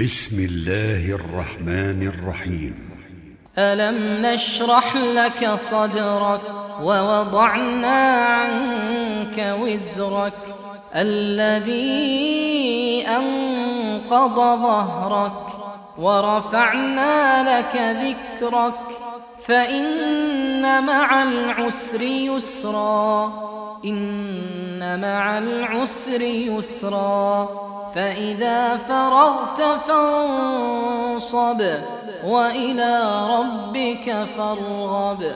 بسم الله الرحمن الرحيم. ألم نشرح لك صدرك ووضعنا عنك وزرك الذي أنقض ظهرك ورفعنا لك ذكرك فإن مع العسر يسرا. مع العسر يسرا فإذا فرغت فانصب وإلى ربك فارغب.